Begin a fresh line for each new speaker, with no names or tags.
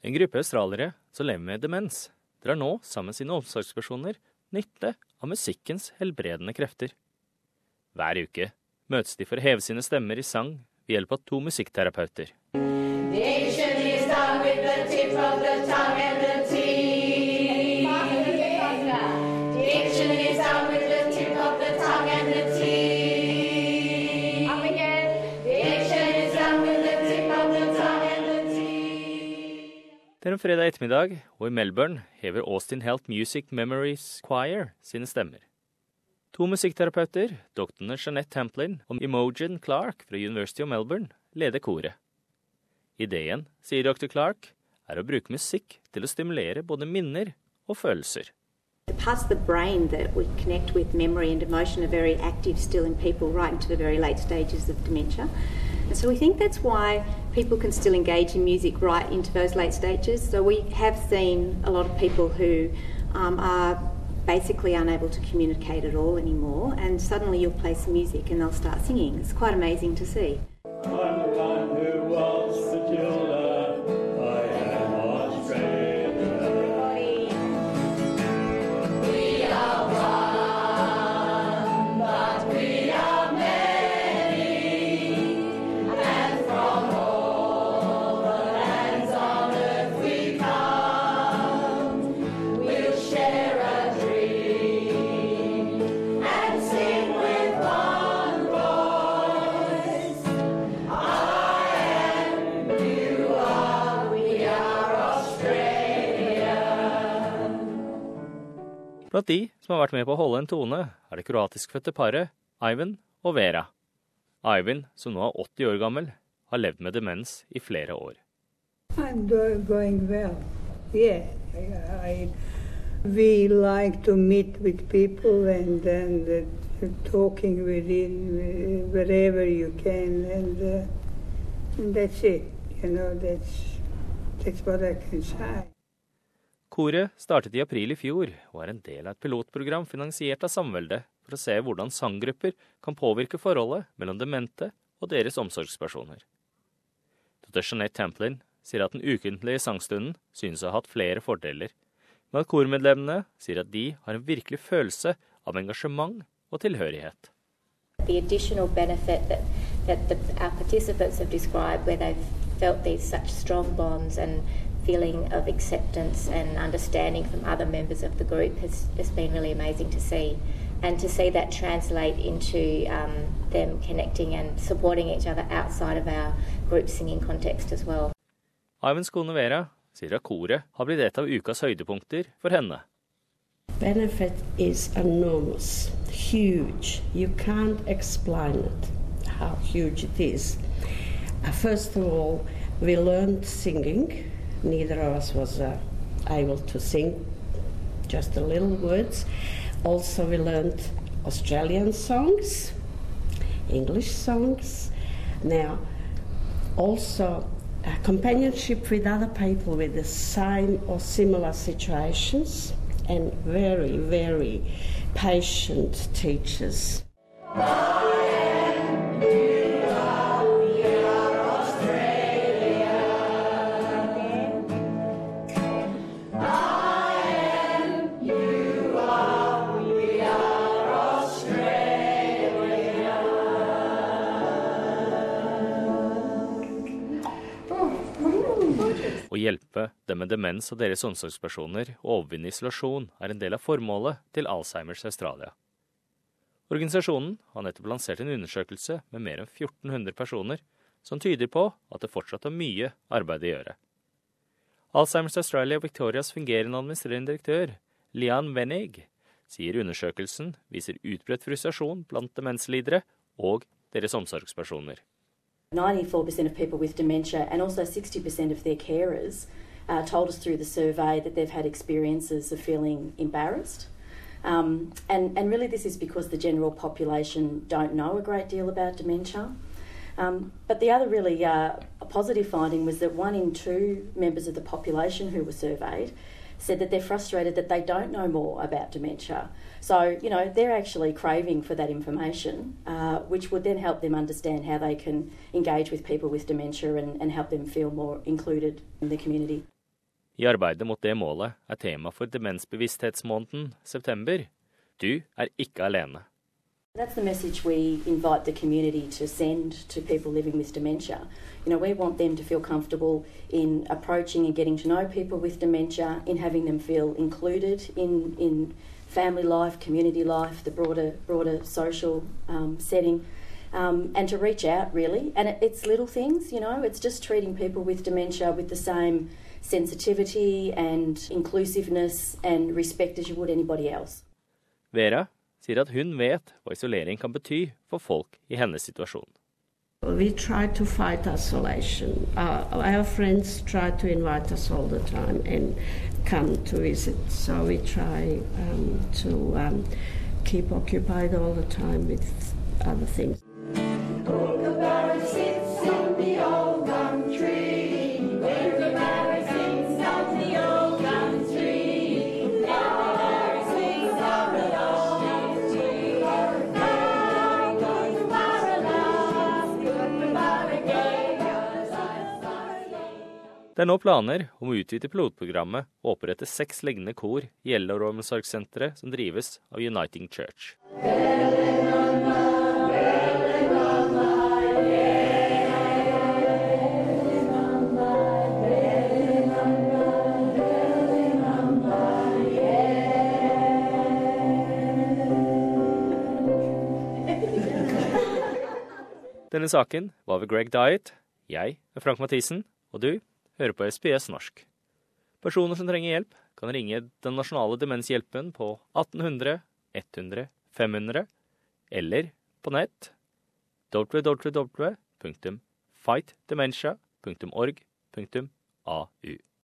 En gruppe australiere som lever med demens, drar nå sammen med sine omsorgspersoner nytte av musikkens helbredende krefter. Hver uke møtes de for å heve sine stemmer i sang ved hjelp av to musikkterapeuter. Det er en fredag ettermiddag, og i Melbourne hever Austin Health Music Memories Choir sine stemmer. To musikkterapeuter, doktorene Jeanette Tamplin og Imogen Clark fra University of Melbourne, leder koret. Ideen, sier dr. Clark, er å bruke musikk til å stimulere både minner og følelser.
The parts of the brain that we connect with memory and emotion are very active still in people right into the very late stages of dementia. And so we think that's why people can still engage in music right into those late stages. So we have seen a lot of people who um, are basically unable to communicate at all anymore, and suddenly you'll play some music and they'll start singing. It's quite amazing to see.
Blant de som har vært med på å holde en tone, er det kroatiskfødte paret Ivan og Vera. Ivan, som nå er 80 år gammel, har levd med demens i flere år.
I'm going well. Yeah, I, we like to meet with people and and uh, talking within uh, wherever you can, and, uh, and that's it. You know, that's that's what I can say.
Koret startet i april i fjor og er en del av et pilotprogram finansiert av Samveldet for å se hvordan sanggrupper kan påvirke forholdet mellom demente og deres omsorgspersoner. Dr. Jeanette Templin sier at den ukentlige sangstunden synes å ha hatt flere fordeler, men at kormedlemmene sier at de har en virkelig følelse av engasjement og tilhørighet.
The additional benefit that, that the, our participants have described, where they've felt these such strong bonds and feeling of acceptance and understanding from other members of the group, has, has been really amazing to see. And to see that translate into um, them connecting and supporting each other outside of our group singing context as well.
Ivans kone Vera sier at koret har blitt et av ukas høydepunkter for henne.
benefit is enormous, huge. You can't explain it, how huge it is. Uh, first of all, we learned singing. Neither of us was uh, able to sing, just a little words. Also, we learned Australian songs, English songs. Now, also uh, companionship with other people with the same or similar situations and very, very patient teachers.
Å hjelpe dem med demens og deres omsorgspersoner å overvinne isolasjon er en del av formålet til Alzheimers Australia. Organisasjonen har nettopp lansert en undersøkelse med mer enn 1400 personer som tyder på at det fortsatt har mye arbeid å gjøre. Alzheimers Australia Victorias fungerende administrerende direktør, Lian Wenig, sier undersøkelsen viser utbredt frustrasjon blant demenslidere og deres omsorgspersoner.
94% of people with dementia and also 60% of their carers uh, told us through the survey that they've had experiences of feeling embarrassed. Um, and, and really, this is because the general population don't know a great deal about dementia. Um, but the other really uh, positive finding was that one in two members of the population who were surveyed said that they're frustrated that they don't know more about dementia. So, you know, they're actually craving for that information, uh, which would then help them understand how they can engage with people with dementia and, and help them feel more included in the community.
I arbeidet mot det målet er tema for demensbevissthetsmåneden september Du er ikke alene.
That's the message we invite the community to send to people living with dementia. You know, we want them to feel comfortable in approaching and getting to know people with dementia, in having them feel included in, in family life, community life, the broader broader social um, setting, um, and to reach out really. And it, it's little things, you know. It's just treating people with dementia with the same sensitivity and inclusiveness and respect as you would anybody else.
Vera sier at hun vet hva isolering kan bety for folk i hennes situasjon.
We try to fight isolation. Uh, our friends try to invite us all the time and come to visit. So we try um, to um, keep occupied all the.
Det er nå planer om å utvide pilotprogrammet og opprette seks lignende kor i eldreomsorgssenteret som drives av Uniting Church. Denne saken var ved Greg Diet. Jeg er Frank Mathisen, og du hører på SBS norsk. Personer som trenger hjelp, kan ringe den nasjonale demenshjelpen på 1800 100 500, eller på nett www.fightdementia.org.au.